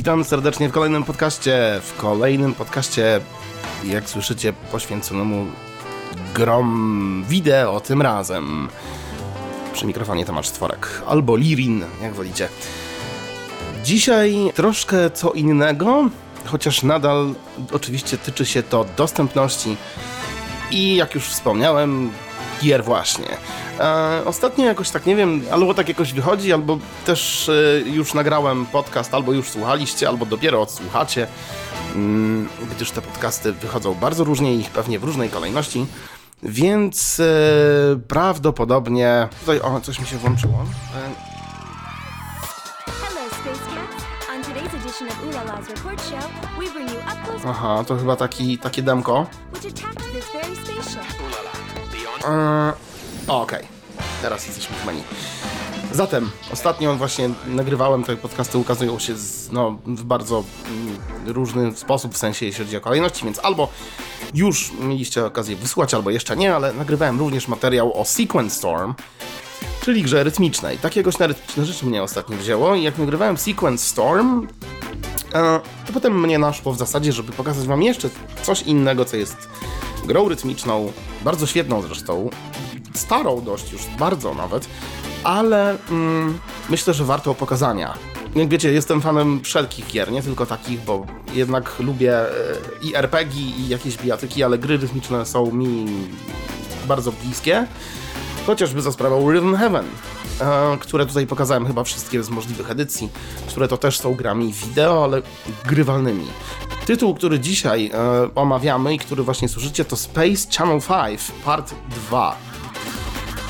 Witam serdecznie w kolejnym podcaście. W kolejnym podcaście, jak słyszycie, poświęconemu grom wideo tym razem. Przy mikrofonie Tomasz Stworek, albo Lirin, jak wolicie. Dzisiaj troszkę co innego, chociaż nadal oczywiście tyczy się to dostępności i jak już wspomniałem, gier właśnie. E, ostatnio jakoś tak, nie wiem, albo tak jakoś wychodzi, albo też e, już nagrałem podcast, albo już słuchaliście, albo dopiero odsłuchacie, mm, gdyż te podcasty wychodzą bardzo różnie i pewnie w różnej kolejności, więc e, prawdopodobnie... Tutaj, o, coś mi się włączyło. E, aha, to chyba taki, takie demko. Okej. Teraz jesteśmy w menu. Zatem, ostatnio właśnie nagrywałem te podcasty, ukazują się z, no, w bardzo mm, różny sposób, w sensie jeśli chodzi o kolejności, więc albo już mieliście okazję wysłać, albo jeszcze nie, ale nagrywałem również materiał o Sequence Storm, czyli grze rytmicznej. Takiegoś na rytmiczne rzeczy mnie ostatnio wzięło i jak nagrywałem Sequence Storm, to potem mnie naszło w zasadzie, żeby pokazać wam jeszcze coś innego, co jest grą rytmiczną, bardzo świetną zresztą, starą dość już, bardzo nawet, ale mm, myślę, że warto pokazania. Jak wiecie, jestem fanem wszelkich gier, nie tylko takich, bo jednak lubię e, i RPG, i jakieś bijatyki, ale gry rytmiczne są mi bardzo bliskie. Chociażby za sprawą Rhythm Heaven, e, które tutaj pokazałem chyba wszystkie z możliwych edycji, które to też są grami wideo, ale grywalnymi. Tytuł, który dzisiaj e, omawiamy i który właśnie słyszycie, to Space Channel 5 Part 2.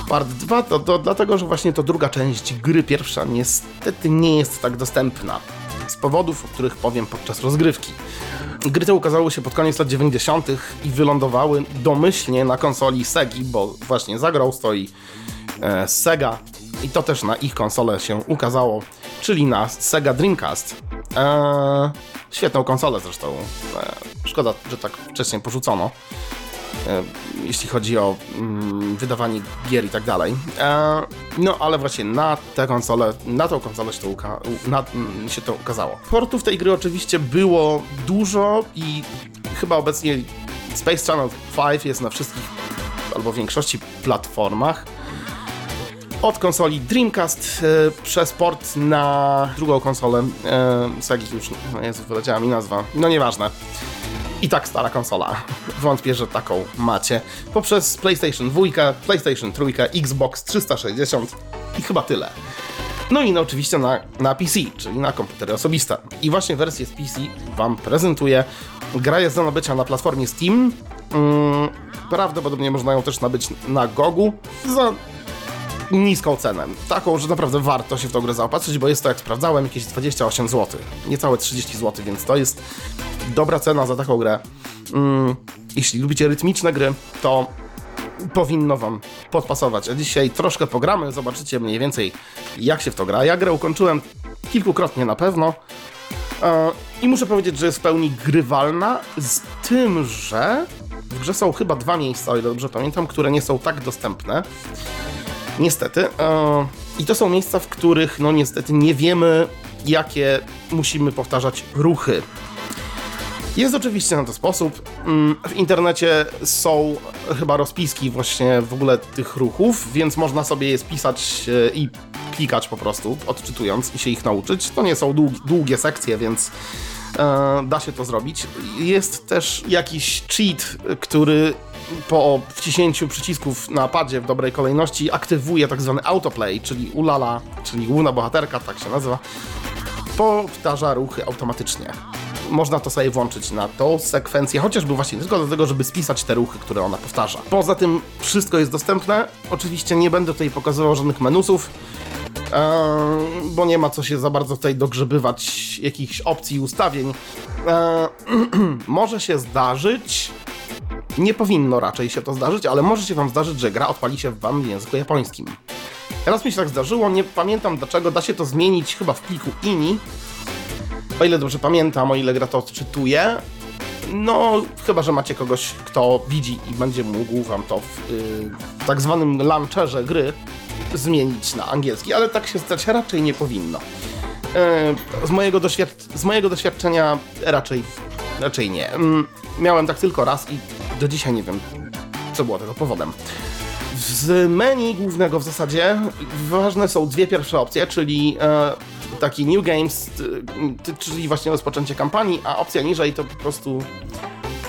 Part 2 to, to dlatego, że właśnie to druga część gry, pierwsza niestety nie jest tak dostępna. Z powodów, o których powiem podczas rozgrywki. Gry te ukazały się pod koniec lat 90. i wylądowały domyślnie na konsoli Segi, bo właśnie za grą stoi e, Sega i to też na ich konsolę się ukazało, czyli na Sega Dreamcast. E, świetną konsolę zresztą. E, szkoda, że tak wcześniej porzucono e, jeśli chodzi o mm, wydawanie gier i tak dalej. E, no ale właśnie na tę konsolę, na tą konsolę się to, uka- na, mm, się to ukazało. Portów tej gry oczywiście było dużo i chyba obecnie Space Channel 5 jest na wszystkich albo większości platformach. Od konsoli Dreamcast e, przez port na drugą konsolę e, Segi już, no Jezu, wyleciała mi nazwa, no nieważne. I tak stara konsola. Wątpię, że taką macie. Poprzez PlayStation 2, PlayStation 3, Xbox 360 i chyba tyle. No i no, oczywiście na, na PC, czyli na komputery osobiste. I właśnie wersję z PC Wam prezentuję. Gra jest do nabycia na platformie Steam. Mm, prawdopodobnie można ją też nabyć na Gogu za niską cenę. Taką, że naprawdę warto się w tą grę zaopatrzyć, bo jest to, jak sprawdzałem, jakieś 28 zł. Niecałe 30 zł, więc to jest dobra cena za taką grę. Mm, jeśli lubicie rytmiczne gry, to powinno wam podpasować. A dzisiaj troszkę pogramy, zobaczycie mniej więcej jak się w to gra. Ja grę ukończyłem kilkukrotnie na pewno. E, I muszę powiedzieć, że jest w pełni grywalna, z tym, że w grze są chyba dwa miejsca, o ile dobrze pamiętam, które nie są tak dostępne. Niestety. E, I to są miejsca, w których, no niestety, nie wiemy, jakie musimy powtarzać ruchy. Jest oczywiście na to sposób. Mm, W internecie są chyba rozpiski właśnie w ogóle tych ruchów, więc można sobie je spisać e, i klikać po prostu, odczytując i się ich nauczyć. To nie są długi, długie sekcje, więc da się to zrobić. Jest też jakiś cheat, który po wciśnięciu przycisków na padzie w dobrej kolejności aktywuje tak zwany autoplay, czyli ulala, czyli główna bohaterka, tak się nazywa, powtarza ruchy automatycznie. Można to sobie włączyć na tą sekwencję, chociażby właśnie tylko do tego, żeby spisać te ruchy, które ona powtarza. Poza tym wszystko jest dostępne. Oczywiście nie będę tutaj pokazywał żadnych menusów, bo nie ma co się za bardzo tutaj dogrzebywać jakichś opcji i ustawień. Eee, może się zdarzyć, nie powinno raczej się to zdarzyć, ale może się wam zdarzyć, że gra odpali się wam w języku japońskim. Raz mi się tak zdarzyło, nie pamiętam dlaczego, da się to zmienić chyba w pliku INI, o ile dobrze pamiętam, o ile gra to odczytuje. No, chyba, że macie kogoś, kto widzi i będzie mógł wam to w, yy, w tak zwanym launcherze gry zmienić na angielski, ale tak się stać raczej nie powinno. Yy, z, mojego z mojego doświadczenia raczej, raczej nie. Mm, miałem tak tylko raz i do dzisiaj nie wiem, co było tego powodem. Z menu głównego w zasadzie ważne są dwie pierwsze opcje, czyli e, taki New Games, czyli właśnie rozpoczęcie kampanii, a opcja niżej to po prostu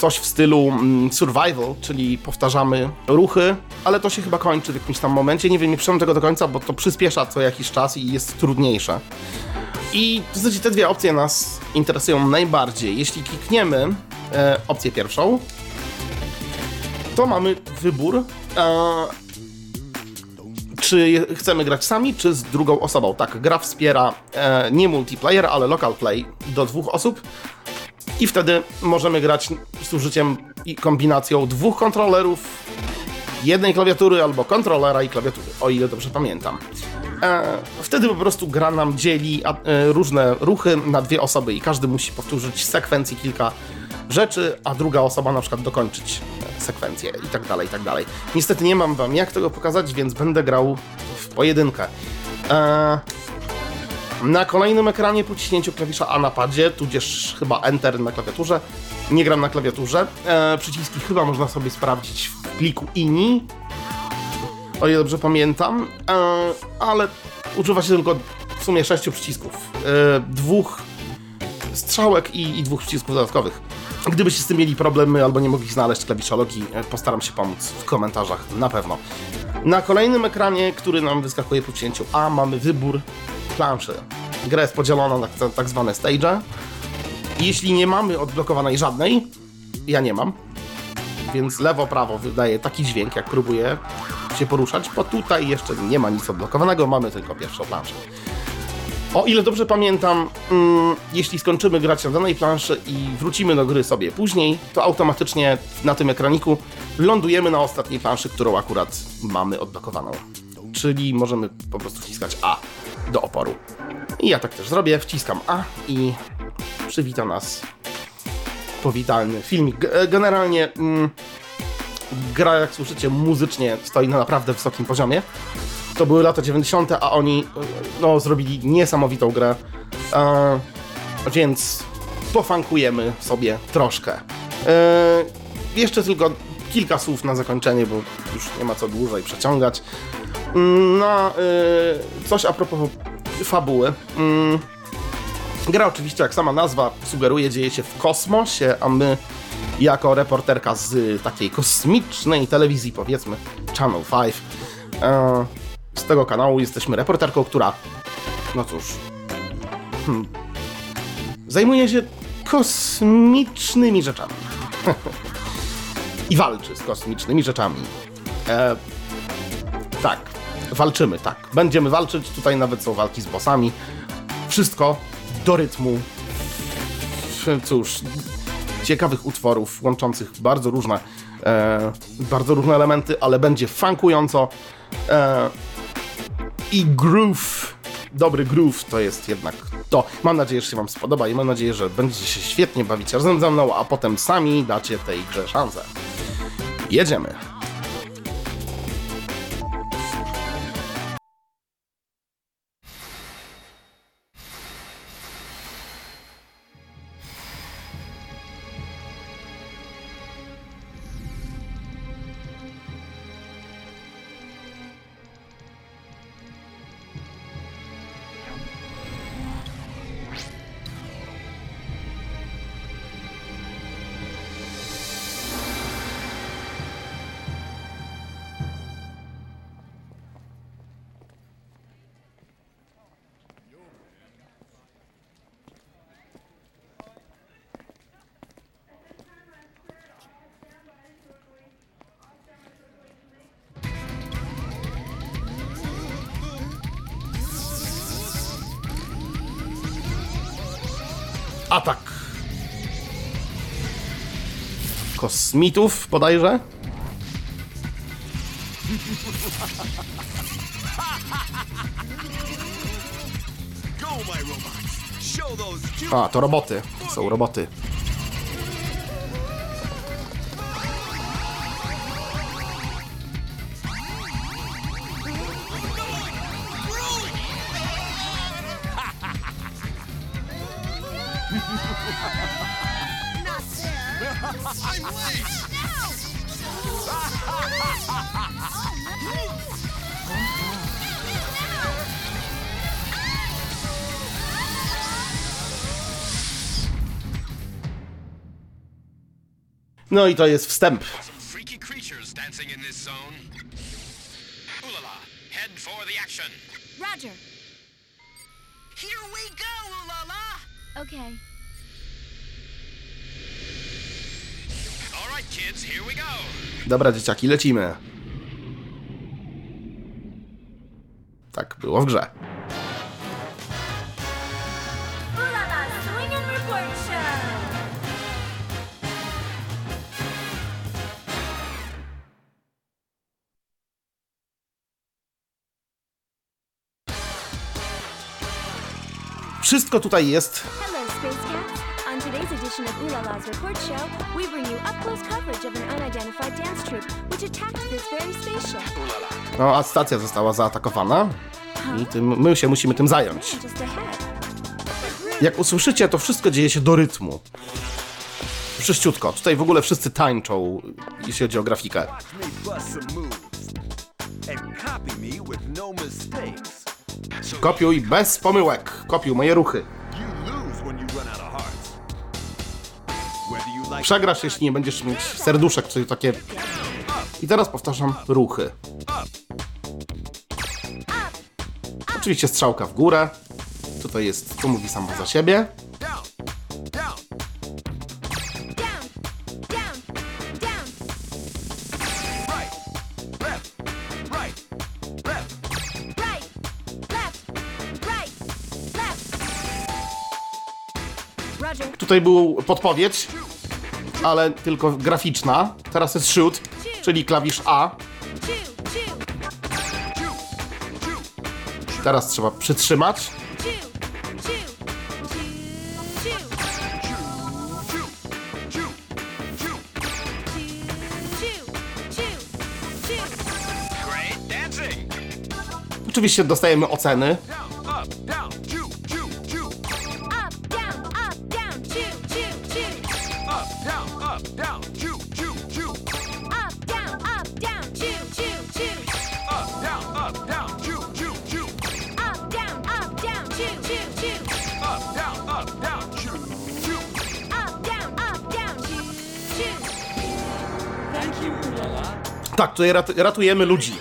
coś w stylu mm, survival, czyli powtarzamy ruchy, ale to się chyba kończy w jakimś tam momencie. Nie wiem, nie przyszedłem tego do końca, bo to przyspiesza co jakiś czas i jest trudniejsze. I w zasadzie te dwie opcje nas interesują najbardziej. Jeśli klikniemy e, opcję pierwszą, to mamy wybór, e, czy chcemy grać sami, czy z drugą osobą. Tak, gra wspiera e, nie multiplayer, ale local play do dwóch osób. I wtedy możemy grać z użyciem i kombinacją dwóch kontrolerów, jednej klawiatury albo kontrolera i klawiatury, o ile dobrze pamiętam. E, wtedy po prostu gra nam dzieli e, różne ruchy na dwie osoby i każdy musi powtórzyć sekwencji kilka rzeczy, a druga osoba na przykład dokończyć sekwencję i tak dalej, i tak dalej. Niestety nie mam wam jak tego pokazać, więc będę grał w pojedynkę. E, na kolejnym ekranie po ciśnięciu klawisza A na padzie, tudzież chyba Enter na klawiaturze. Nie gram na klawiaturze. E, przyciski chyba można sobie sprawdzić w pliku INI, o ile dobrze pamiętam, e, ale używa się tylko w sumie sześciu przycisków. E, dwóch strzałek i, i dwóch przycisków dodatkowych. Gdybyście z tym mieli problemy albo nie mogli znaleźć klawiszologii, e, postaram się pomóc w komentarzach, na pewno. Na kolejnym ekranie, który nam wyskakuje po cięciu A, mamy wybór planszy. Gra jest podzielona na tak- zwane stage Jeśli nie mamy odblokowanej żadnej, ja nie mam, więc lewo, prawo wydaje taki dźwięk, jak próbuję się poruszać, bo tutaj jeszcze nie ma nic odblokowanego, mamy tylko pierwszą planszę. O ile dobrze pamiętam, mm, jeśli skończymy grać na danej planszy i wrócimy do gry sobie później, to automatycznie na tym ekraniku lądujemy na ostatniej planszy, którą akurat mamy odblokowaną. Czyli możemy po prostu wciskać A do oporu. I ja tak też zrobię, wciskam A i przywita nas powitalny filmik. G- Generalnie mm, gra, jak słyszycie, muzycznie stoi na naprawdę wysokim poziomie. To były lata 90., a oni no, zrobili niesamowitą grę. E, więc pofankujemy sobie troszkę. E, jeszcze tylko kilka słów na zakończenie, bo już nie ma co dłużej przeciągać. Mm, No, e, coś a propos fabuły. Mm, Gra oczywiście, jak sama nazwa sugeruje, dzieje się w kosmosie, a my jako reporterka z takiej kosmicznej telewizji, powiedzmy Channel 5, e, z tego kanału jesteśmy reporterką, która, no cóż, hmm, zajmuje się kosmicznymi rzeczami. I walczy z kosmicznymi rzeczami. E, tak, walczymy, tak. Będziemy walczyć, tutaj nawet są walki z bossami. Wszystko do rytmu. Cóż, ciekawych utworów łączących bardzo różne, e, bardzo różne elementy, ale będzie funkująco. E, I groove, dobry groove to jest jednak to. Mam nadzieję, że się Wam spodoba i mam nadzieję, że będziecie się świetnie bawić razem ze mną, a potem sami dacie tej grze szansę. Jedziemy. Atak. Kosmitów bodajże? A, to roboty. Są roboty. No i to jest wstęp. Roger. Here we go, ooh la la! Okay. All right, kids, here we go. Dobra, dzieciaki, lecimy. Tak było w grze. Wszystko tutaj jest. Hello, Space Cats. On today's edition of Ooh La La's Report Show, we bring you up close coverage of an unidentified dance troupe which attacked this very spaceship. No, a stacja została zaatakowana. I tym, my się musimy tym zająć. Just ahead. Jak usłyszycie, to wszystko dzieje się do rytmu. Wszyściutko. Tutaj w ogóle wszyscy tańczą, jeśli chodzi o grafikę. Watch me bust some moves. And copy me with no mistakes. Kopiuj bez pomyłek. Kopiuj moje ruchy. Przegrasz, jeśli nie będziesz mieć serduszek, czyli takie... I teraz powtarzam ruchy. Oczywiście strzałka w górę. Tutaj jest, tu mówi samo za siebie. tutaj był podpowiedź, ale tylko graficzna. Teraz jest shoot, czyli klawisz A. Teraz trzeba przytrzymać. Oczywiście dostajemy oceny. której rat ratujemy ludzi.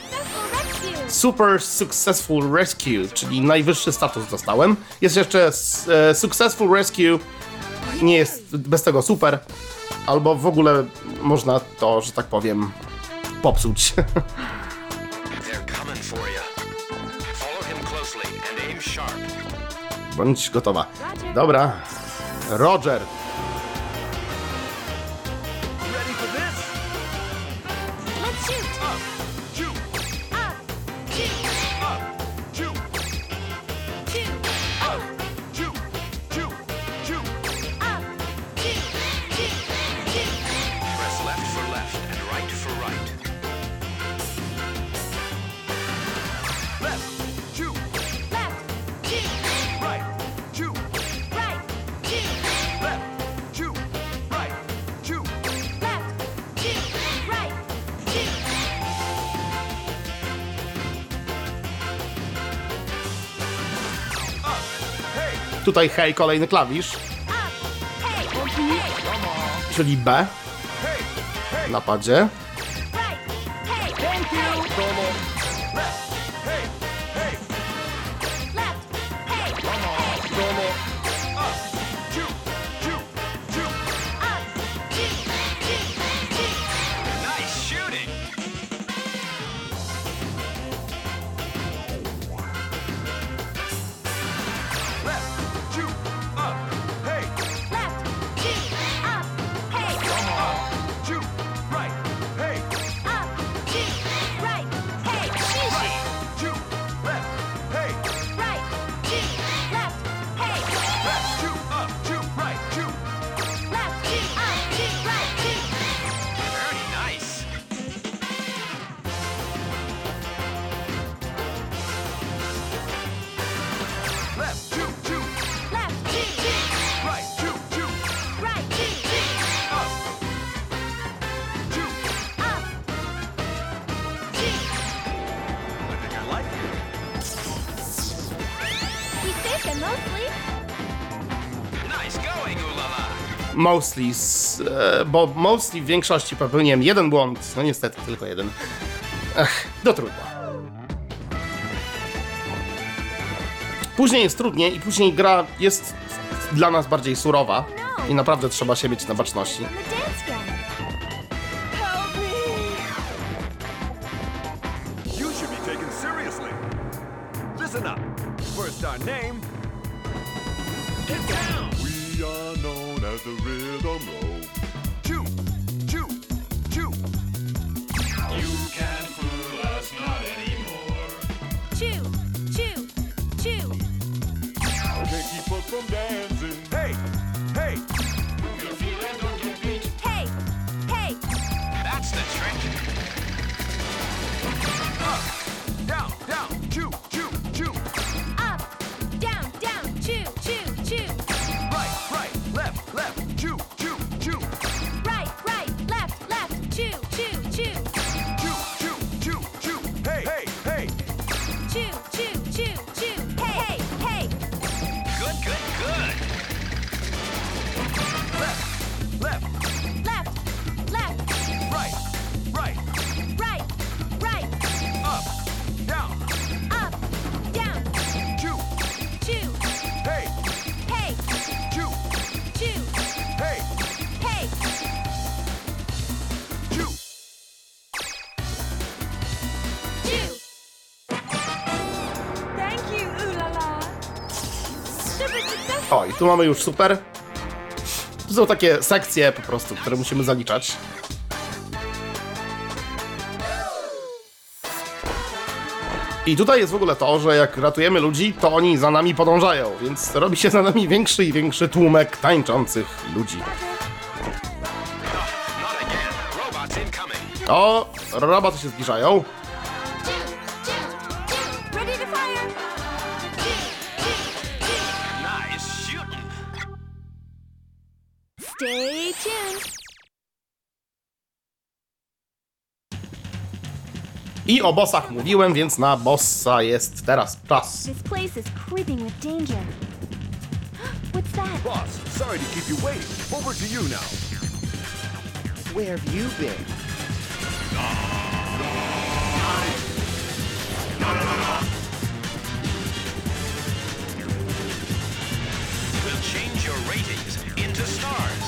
Super Successful Rescue, czyli najwyższy status dostałem. Jest jeszcze e, Successful Rescue, nie jest bez tego super, albo w ogóle można to, że tak powiem, popsuć. Bądź gotowa. Dobra. Roger, tutaj hej, kolejny klawisz. Czyli B. Na padzie. Mosley, z, e, bo Mosley w większości popełniłem jeden błąd, no niestety tylko jeden. Ach, do trudno. Później jest trudniej i później gra jest dla nas bardziej surowa i naprawdę trzeba się mieć na baczności. Two. Tu mamy już super. Tu są takie sekcje po prostu, które musimy zaliczać. I tutaj jest w ogóle to, że jak ratujemy ludzi, to oni za nami podążają, więc robi się za nami większy i większy tłumek tańczących ludzi. O, roboty się zbliżają. I o bossach mówiłem, więc na bossa jest teraz czas. This place is creeping with danger. What's that? Boss, sorry to keep you waiting. Over to you now. Where have you been? We'll change your ratings into stars.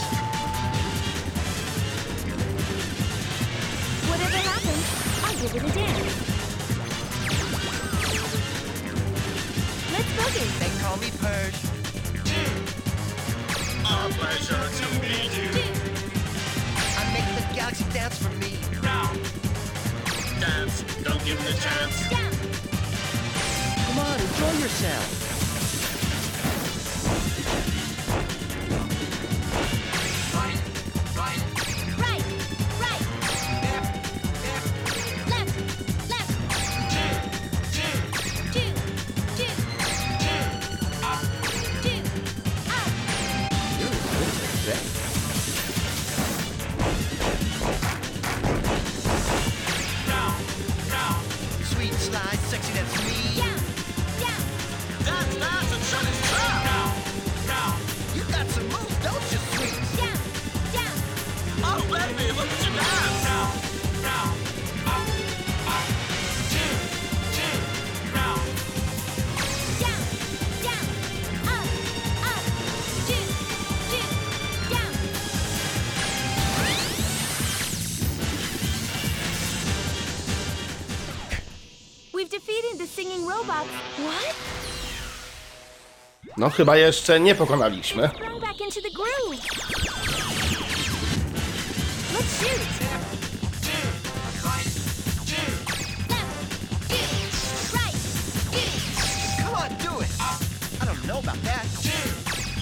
Whatever happens, I'll give it a dance. Let's boogie. They call me Purge. Mm. A pleasure to meet you. Mm. I make the galaxy dance for me. Dance, don't give them a chance. Down. Come on, enjoy yourself.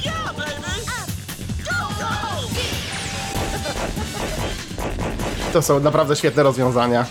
Yeah, baby. up. Go, go. To są naprawdę świetne rozwiązania.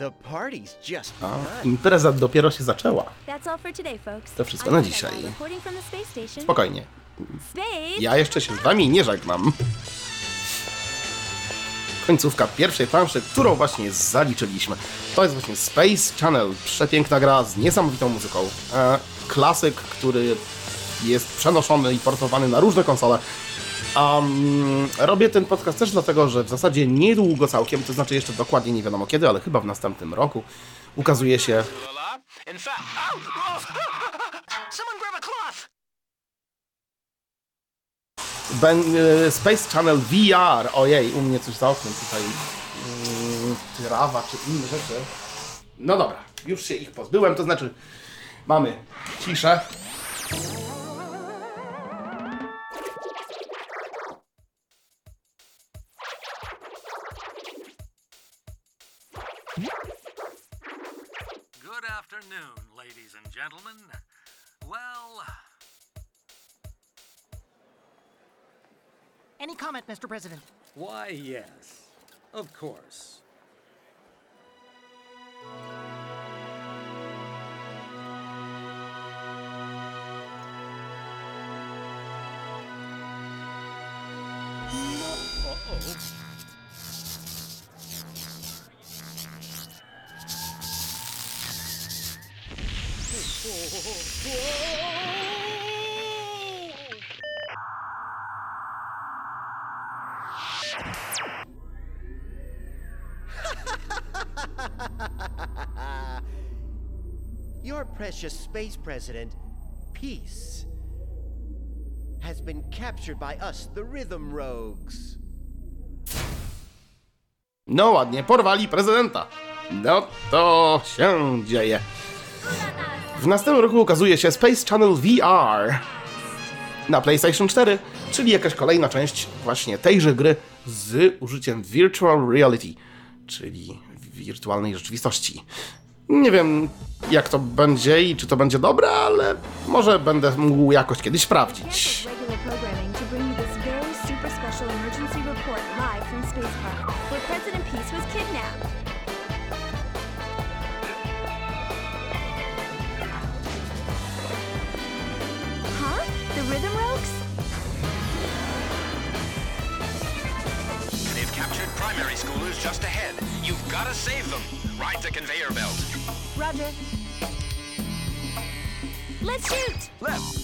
The party's just A, impreza dopiero się zaczęła. That's all for today, folks. To wszystko I'm na dzisiaj. Reporting from the space station. Spokojnie. Ja jeszcze się z wami nie żegnam. Końcówka pierwszej planszy, którą właśnie zaliczyliśmy. To jest właśnie Space Channel. Przepiękna gra z niesamowitą muzyką. E, klasyk, który jest przenoszony i portowany na różne konsole. Um, robię ten podcast też dlatego, że w zasadzie niedługo całkiem, to znaczy jeszcze dokładnie nie wiadomo kiedy, ale chyba w następnym roku ukazuje się oh. Ben, e, Space Channel VR. Ojej, u mnie coś za oknem tutaj. Mm, trawa czy inne rzeczy. No dobra, już się ich pozbyłem, to znaczy mamy ciszę. afternoon, ladies and gentlemen. Well. Any comment, Mr. President? Why, yes. Of course. Uh oh. Your precious space president, Peace, has been captured by us, the Rhythm Rogues. No ładnie, porwali prezydenta. No to się dzieje. W następnym roku ukazuje się Space Channel VR na PlayStation 4, czyli jakaś kolejna część właśnie tejże gry z użyciem Virtual Reality, czyli wirtualnej rzeczywistości. Nie wiem, jak to będzie i czy to będzie dobre, ale może będę mógł jakoś kiedyś sprawdzić. Peace was kidnapped. schoolers just ahead. You've got to save them. Ride the conveyor belt. Roger. Let's shoot! Left.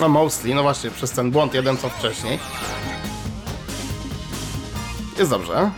No mostly, no właśnie, przez ten błąd jeden co wcześniej. Jest dobrze.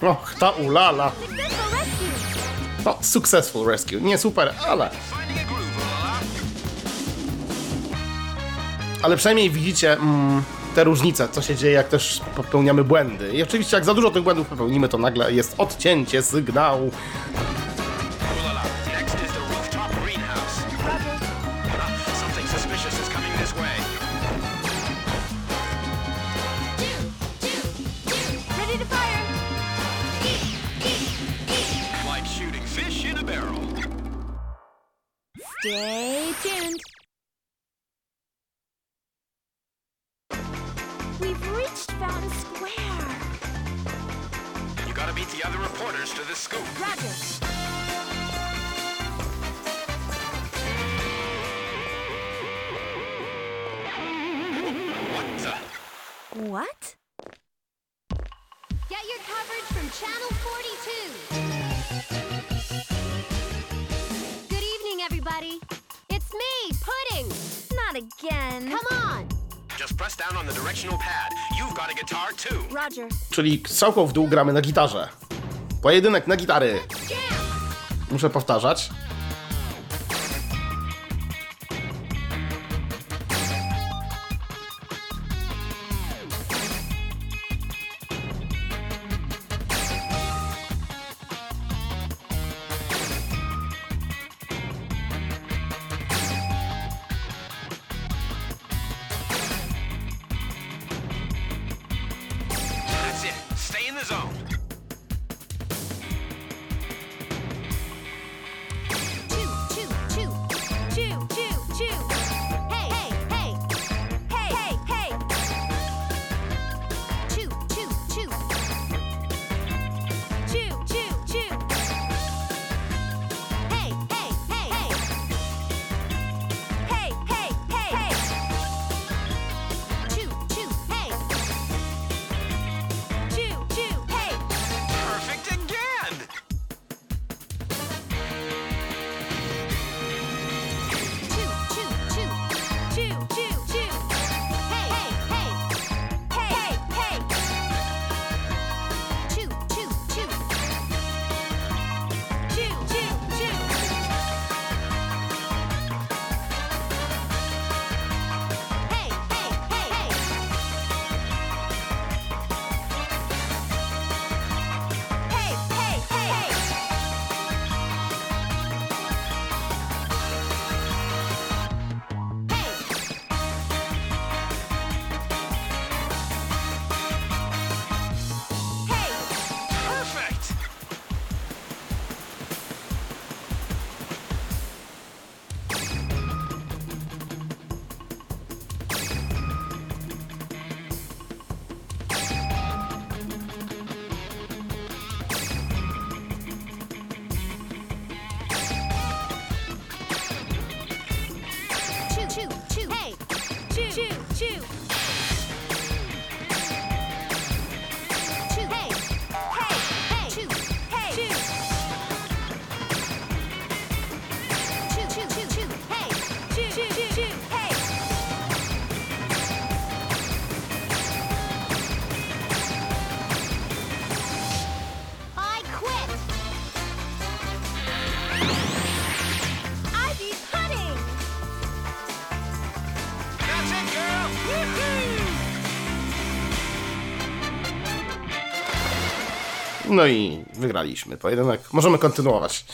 Och, ta ulala. No, successful rescue. Nie super, ale... Ale przynajmniej widzicie mm, te różnice, co się dzieje, jak też popełniamy błędy. I oczywiście jak za dużo tych błędów popełnimy, to nagle jest odcięcie sygnału Czyli strzałką w dół gramy na gitarze. Pojedynek na gitary. Muszę powtarzać. No i wygraliśmy pojedynek. Możemy kontynuować.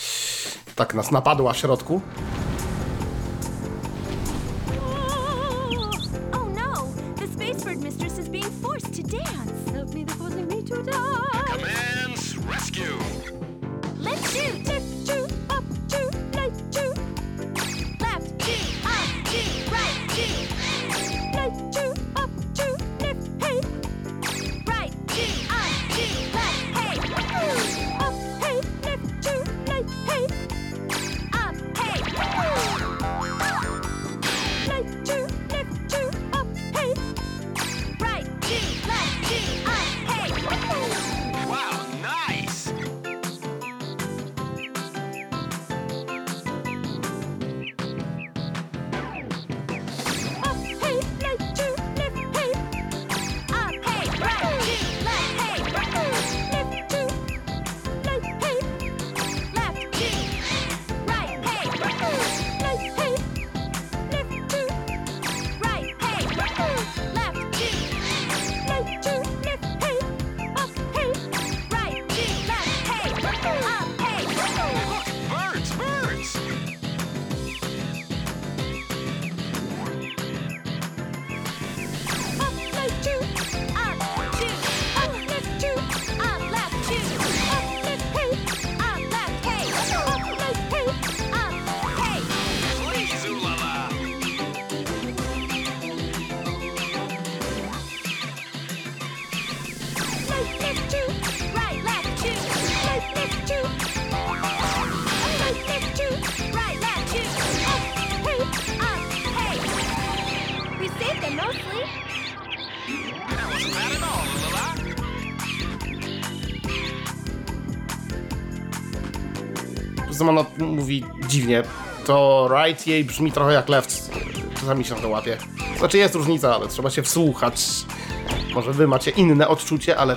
Tak nas napadła w środku. ona mówi dziwnie, to right jej brzmi trochę jak left. Czasami się to łapie. Znaczy jest różnica, ale trzeba się wsłuchać. Może wy macie inne odczucie, ale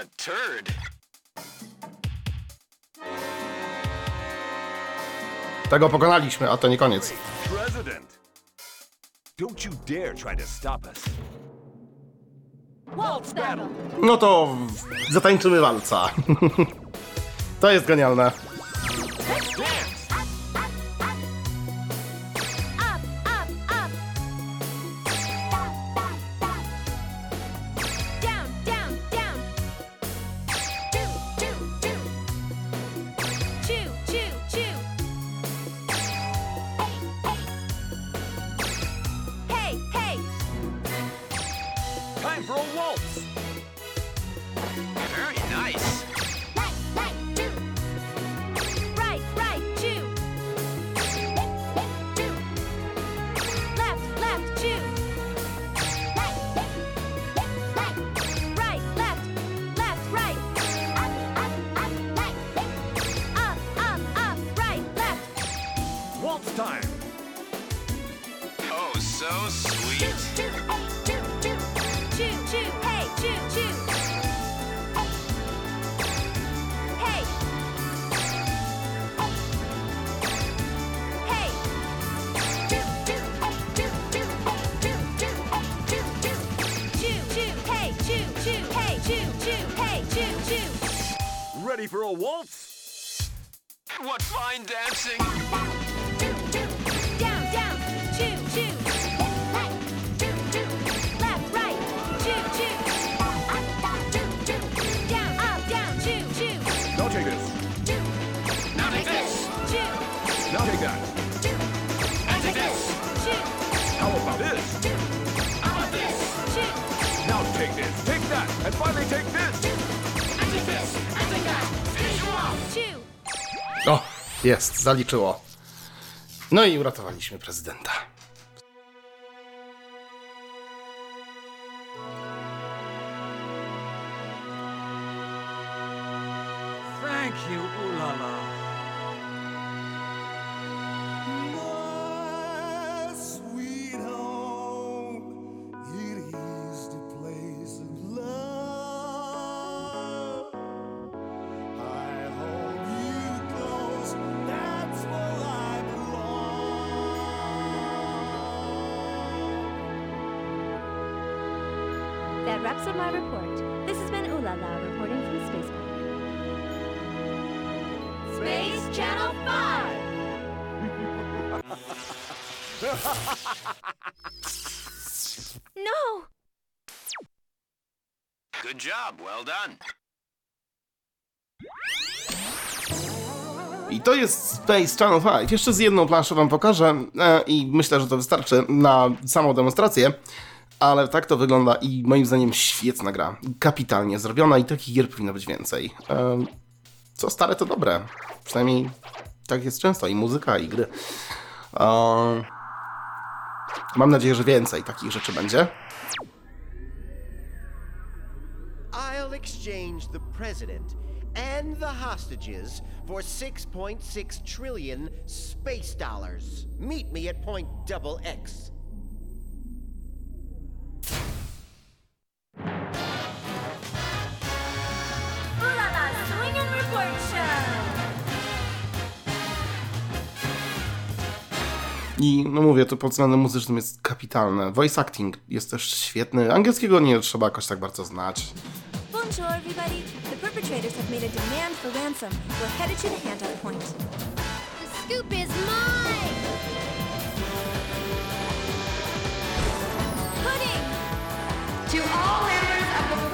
a turd. Tego pokonaliśmy, a to nie koniec. President! Don't you dare try to stop us. Waltz battle. No to w- zatańczymy walca. to jest genialne. Let's dance. Now take this, take that, and finally take this! And take this. And take that. Finish you off. Choo. O, jest, zaliczyło. No i uratowaliśmy prezydenta. Thank you, ooh Job. Well done. I to jest Space Channel 5. Jeszcze z jedną planszą wam pokażę e, i myślę, że to wystarczy na samą demonstrację. Ale tak to wygląda i moim zdaniem świetna gra. Kapitalnie zrobiona i takich gier powinno być więcej. E, co stare to dobre. Przynajmniej tak jest często i muzyka i gry. E, mam nadzieję, że więcej takich rzeczy będzie. I'll exchange the president and the hostages for 6.6 trillion space dollars. Meet me at point double X. I no mówię, to pod względem muzycznym jest kapitalne. Voice acting jest też świetny. Angielskiego nie trzeba jakoś tak bardzo znać. Bonjour, everybody. The perpetrators have made a demand for ransom. We're headed to the handout point. The scoop is mine! Pudding. To all members of the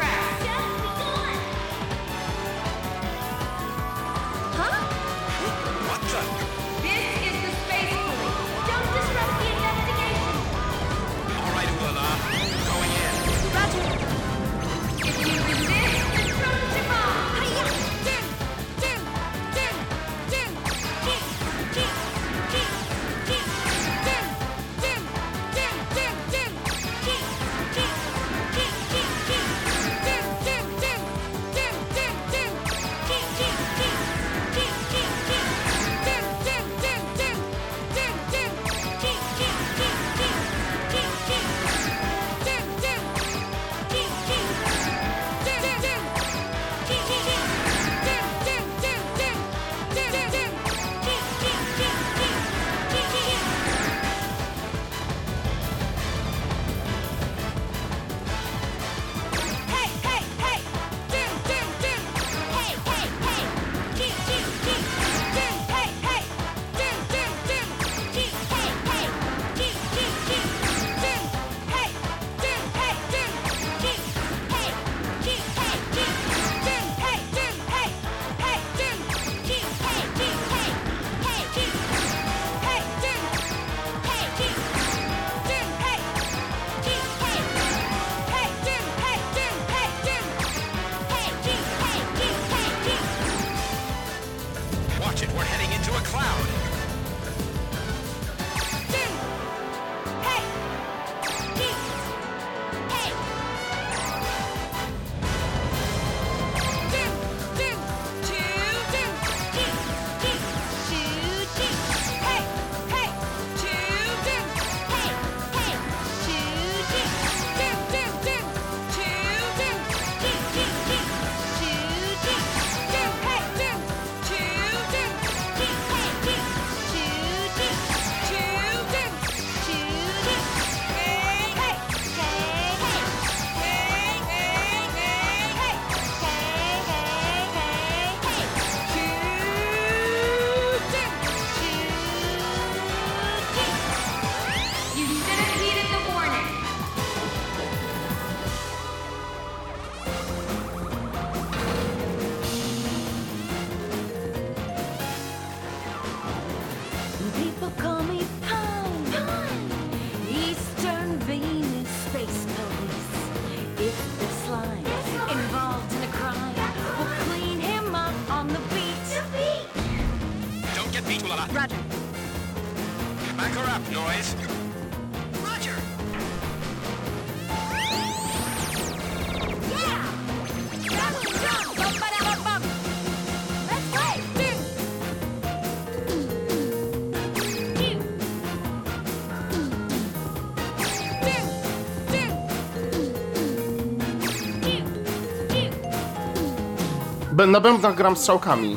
Na bębnach gram strzałkami.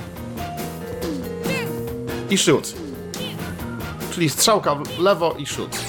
I shoot. Czyli strzałka w lewo i shoot.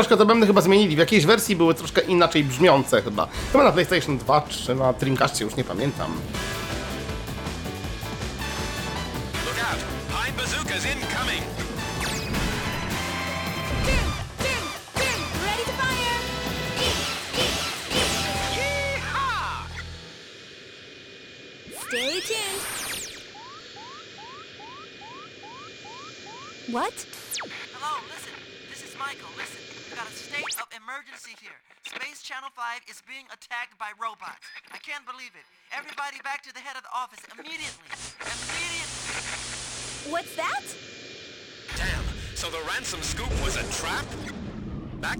Troszkę te bębny chyba zmienili. W jakiejś wersji były troszkę inaczej brzmiące chyba. Chyba na PlayStation 2 czy na Dreamcastie, już nie pamiętam.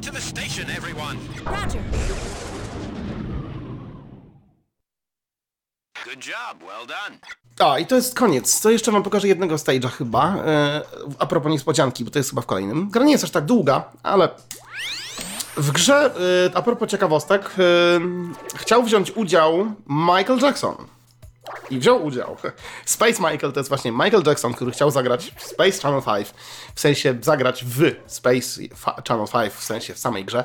To the station, everyone. Roger. Good job. Well done. A, i to jest koniec. To jeszcze wam pokażę jednego stage'a chyba. E, a propos niespodzianki, bo to jest chyba w kolejnym. Gra nie jest aż tak długa, ale w grze, e, a propos ciekawostek, e, chciał wziąć udział Michael Jackson. I wziął udział. Space Michael to jest właśnie Michael Jackson, który chciał zagrać w Space Channel 5, w sensie zagrać w Space Channel 5, w sensie w samej grze.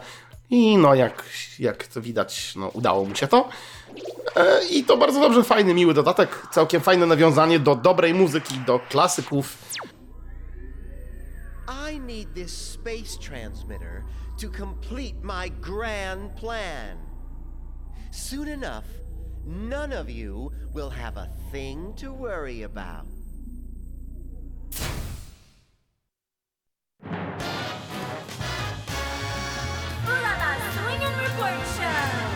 I no, jak, jak to widać, no, udało mu się to. E, I to bardzo dobrze, fajny, miły dodatek, całkiem fajne nawiązanie do dobrej muzyki, do klasyków. I need this space transmitter to complete my grand plan. Soon enough, none of you will have a thing to worry about. Ooh la la, swing and report show!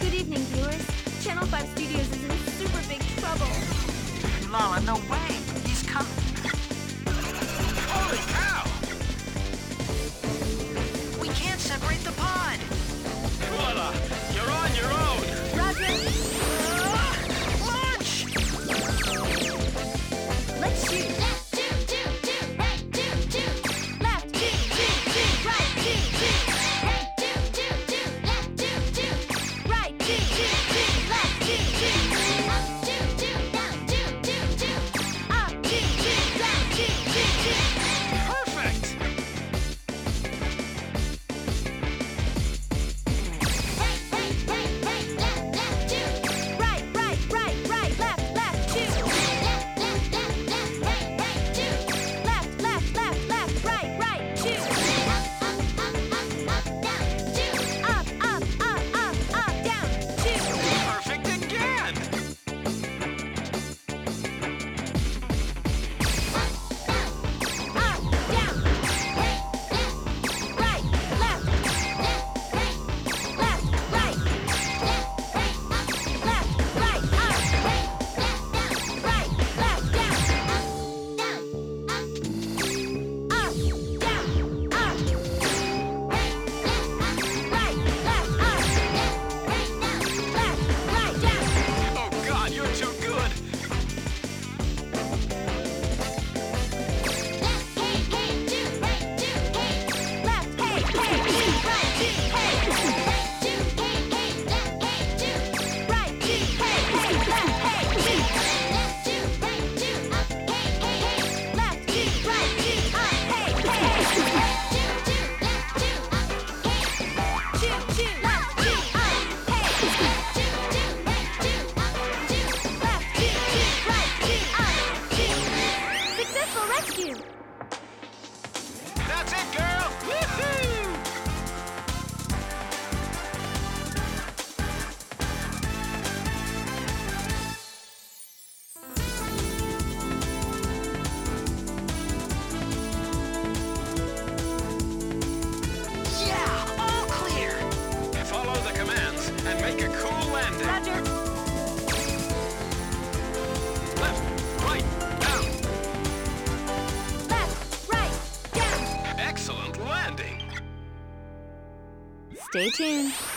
Good evening, viewers. Channel 5 Studios is in super big trouble. Lala, no way. tuned.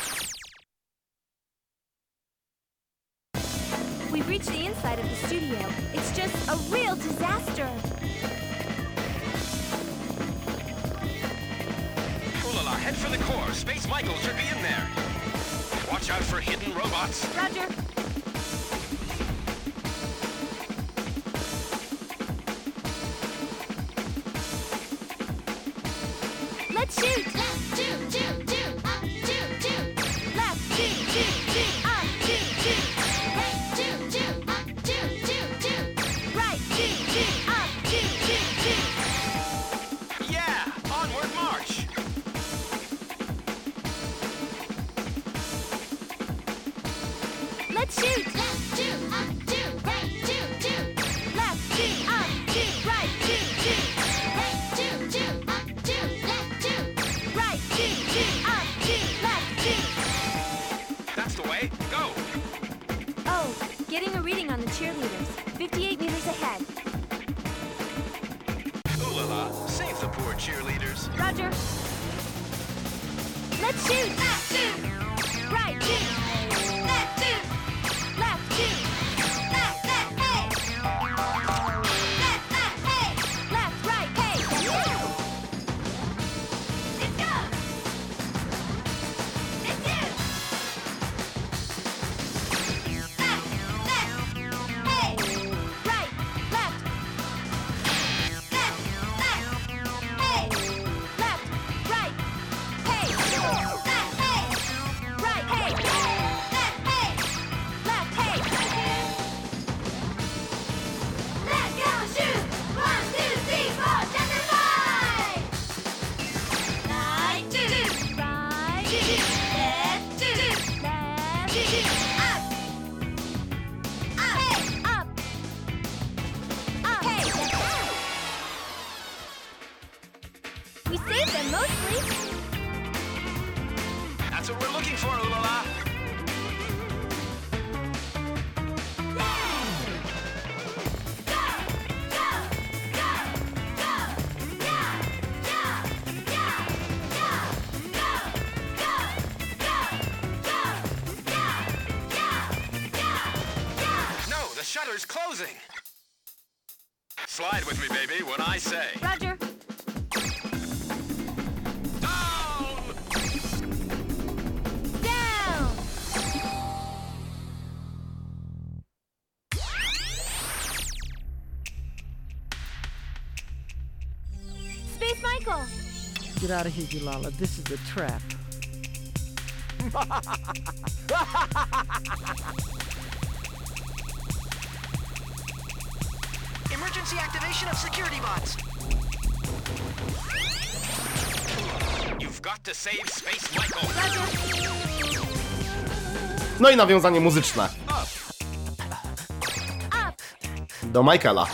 out of here, Eulala. This is a trap. Emergency activation of security bots. You've got to save Space Michael. No i nawiązanie muzyczne. Do Michaela.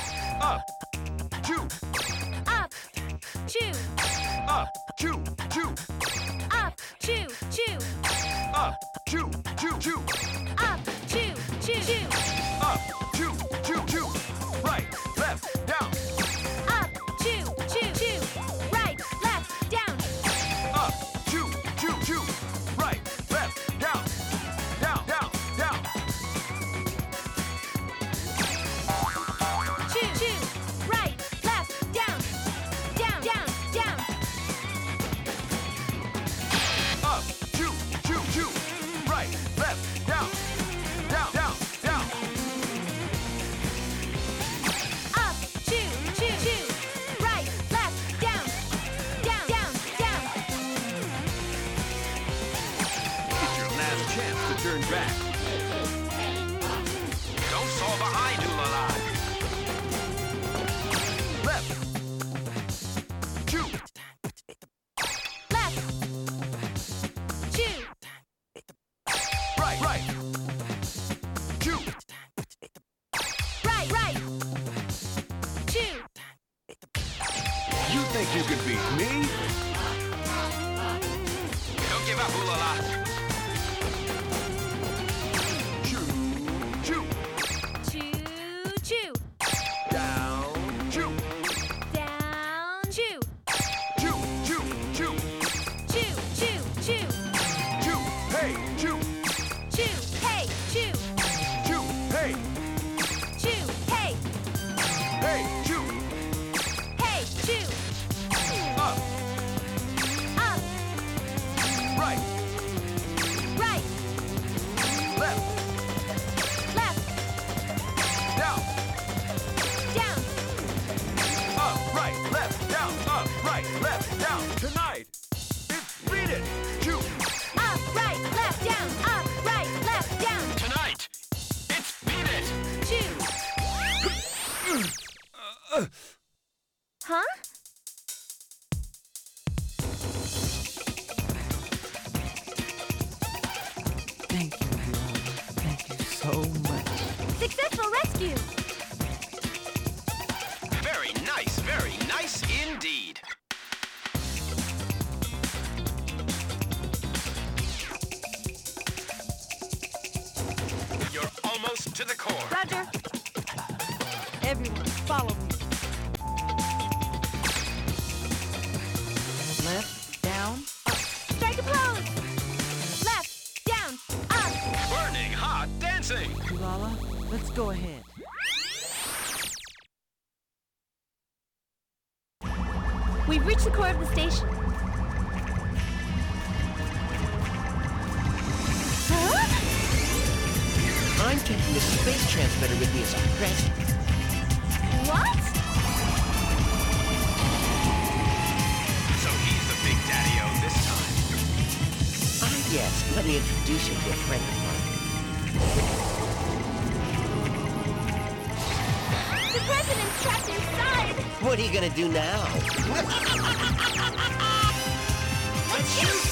Let me introduce you to a friend of mine. The president's trapped inside! What are you gonna do now? Let's shoot!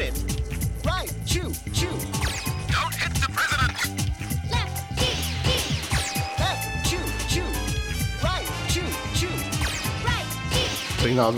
president. Right, chew, chew. Don't hit the president. Left, chew, chew. Left, chew, chew. Right, chew, chew. Right, chew. Bring out,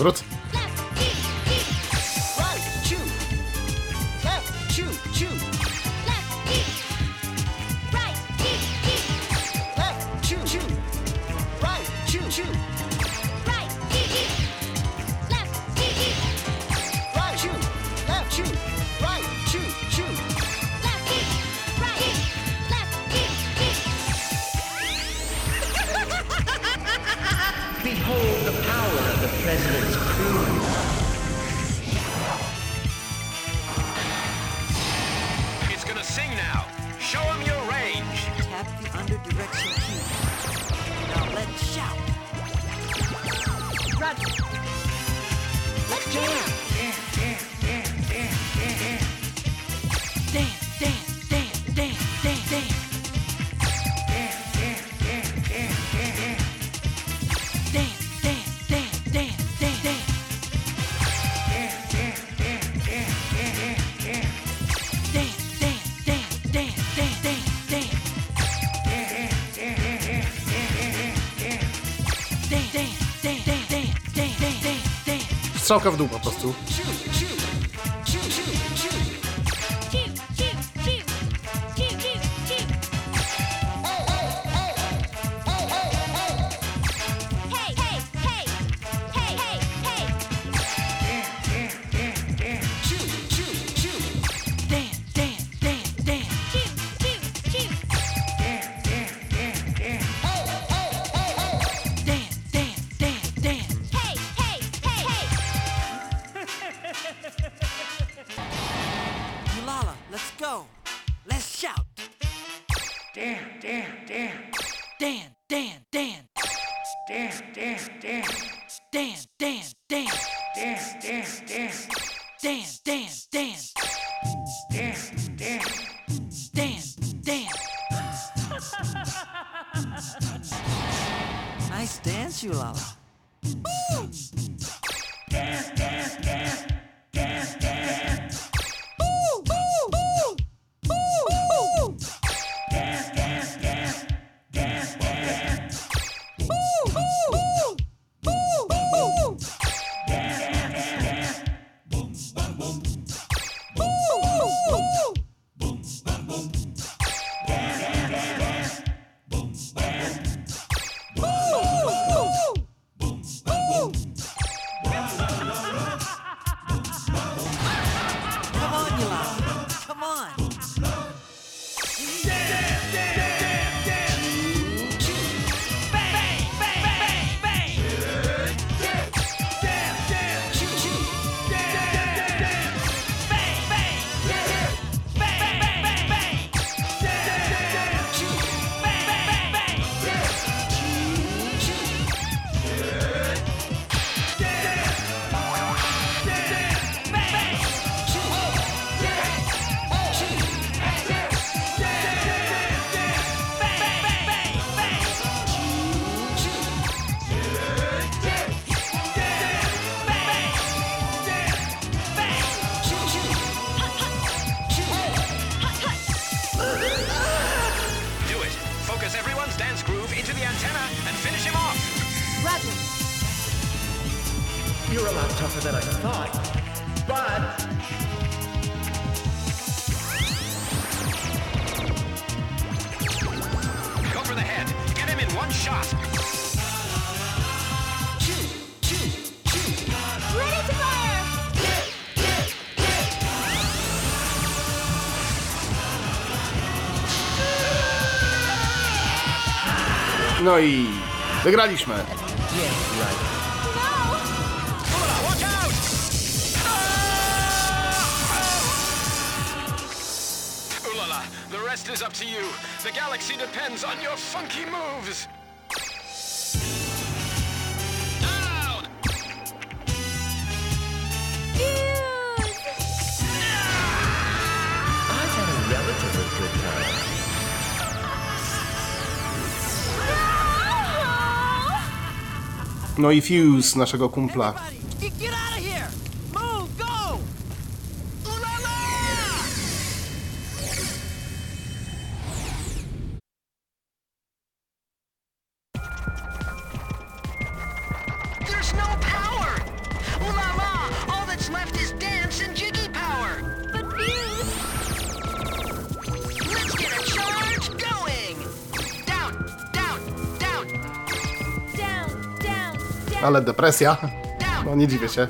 Strzałka w dół po prostu. 去了。No i wygraliśmy. No i Fuse, naszego kumpla. ale depresja. No nie dziwię się.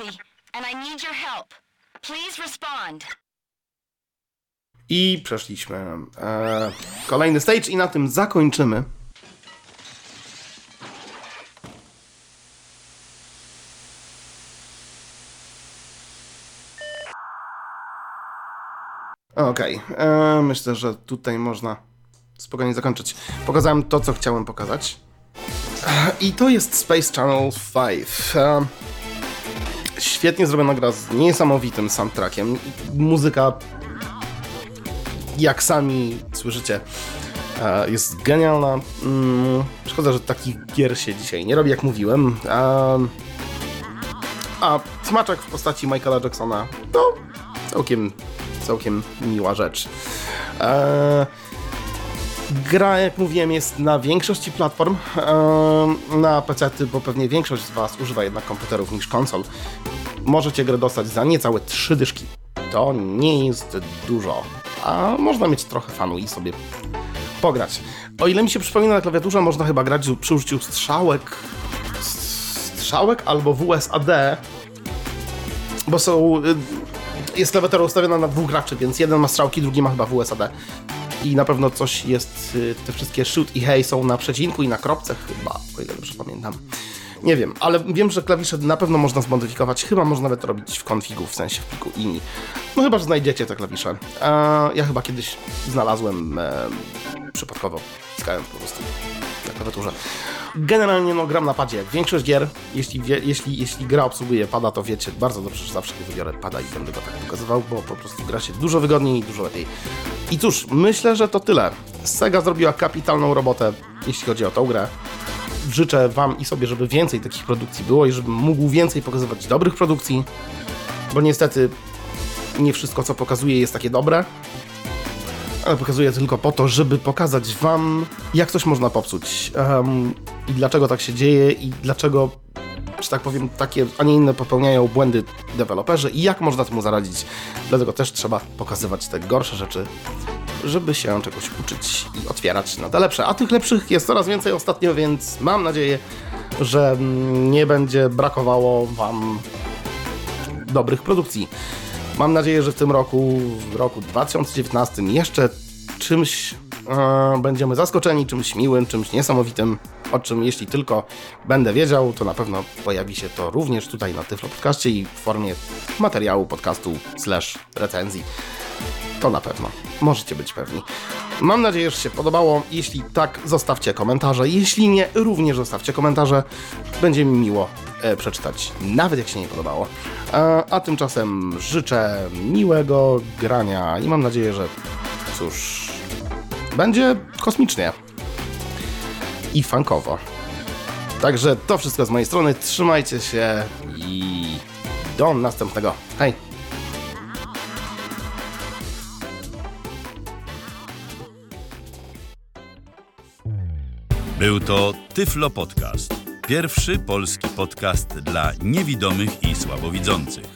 Emergency, and I need your help. Please respond. I przeszliśmy. E, kolejny stage i na tym zakończymy. Okej, e, myślę, że tutaj można spokojnie zakończyć. Pokazałem to, co chciałem pokazać. E, I to jest Space Channel 5. E, świetnie zrobiona gra z niesamowitym soundtrackiem. Muzyka jak sami słyszycie, e, jest genialna. Mm, Szkoda, że takich gier się dzisiaj nie robi, jak mówiłem. A, a smaczek w postaci Michaela Jacksona to całkiem, całkiem miła rzecz. E, Gra, jak mówiłem, jest na większości platform. Na PC, bo pewnie większość z Was używa jednak komputerów niż konsol. Możecie grę dostać za niecałe trzy dyszki. To nie jest dużo, a można mieć trochę fanu i sobie pograć. O ile mi się przypomina na klawiaturze, można chyba grać przy użyciu strzałek, strzałek albo WSAD, bo są. y, Jest klawiatura ustawiona na dwóch graczy, więc jeden ma strzałki, drugi ma chyba WSAD. I na pewno coś jest. y, Te wszystkie shoot i hey są na przecinku i na kropce, chyba, o ile dobrze pamiętam. Nie wiem, ale wiem, że klawisze na pewno można zmodyfikować. Chyba można nawet robić w konfigu, w sensie w pliku INI. No chyba, że znajdziecie te klawisze. E, ja chyba kiedyś znalazłem e, przypadkowo. Skałem po prostu na klawiaturze. Generalnie no gram na padzie. Większość gier, jeśli, wie, jeśli, jeśli gra obsługuje pada, to wiecie bardzo dobrze, że zawsze wybiorę pada i będę go tak pokazywał, bo po prostu gra się dużo wygodniej i dużo lepiej. I cóż, myślę, że to tyle. Sega zrobiła kapitalną robotę, jeśli chodzi o tą grę życzę Wam i sobie, żeby więcej takich produkcji było i żebym mógł więcej pokazywać dobrych produkcji, bo niestety nie wszystko, co pokazuję, jest takie dobre, ale pokazuję tylko po to, żeby pokazać Wam, jak coś można popsuć. Em, i dlaczego tak się dzieje i dlaczego, że tak powiem, takie, a nie inne popełniają błędy deweloperzy i jak można temu zaradzić. Dlatego też trzeba pokazywać te gorsze rzeczy, żeby się czegoś uczyć i otwierać na te lepsze. A tych lepszych jest coraz więcej ostatnio, więc mam nadzieję, że nie będzie brakowało Wam dobrych produkcji. Mam nadzieję, że w tym roku, w roku 2019 jeszcze czymś będziemy zaskoczeni, czymś miłym, czymś niesamowitym, o czym jeśli tylko będę wiedział, to na pewno pojawi się to również tutaj na Tyflo Podcaście i w formie materiału, podcastu slash recenzji. To na pewno. Możecie być pewni. Mam nadzieję, że się podobało. Jeśli tak, zostawcie komentarze. Jeśli nie, również zostawcie komentarze. Będzie mi miło e, przeczytać, nawet jak się nie podobało. A, a tymczasem życzę miłego grania i mam nadzieję, że cóż, będzie kosmicznie i funkowo. Także to wszystko z mojej strony. Trzymajcie się i do następnego. Hej! Był to Tyflo Podcast. Pierwszy polski podcast dla niewidomych i słabowidzących.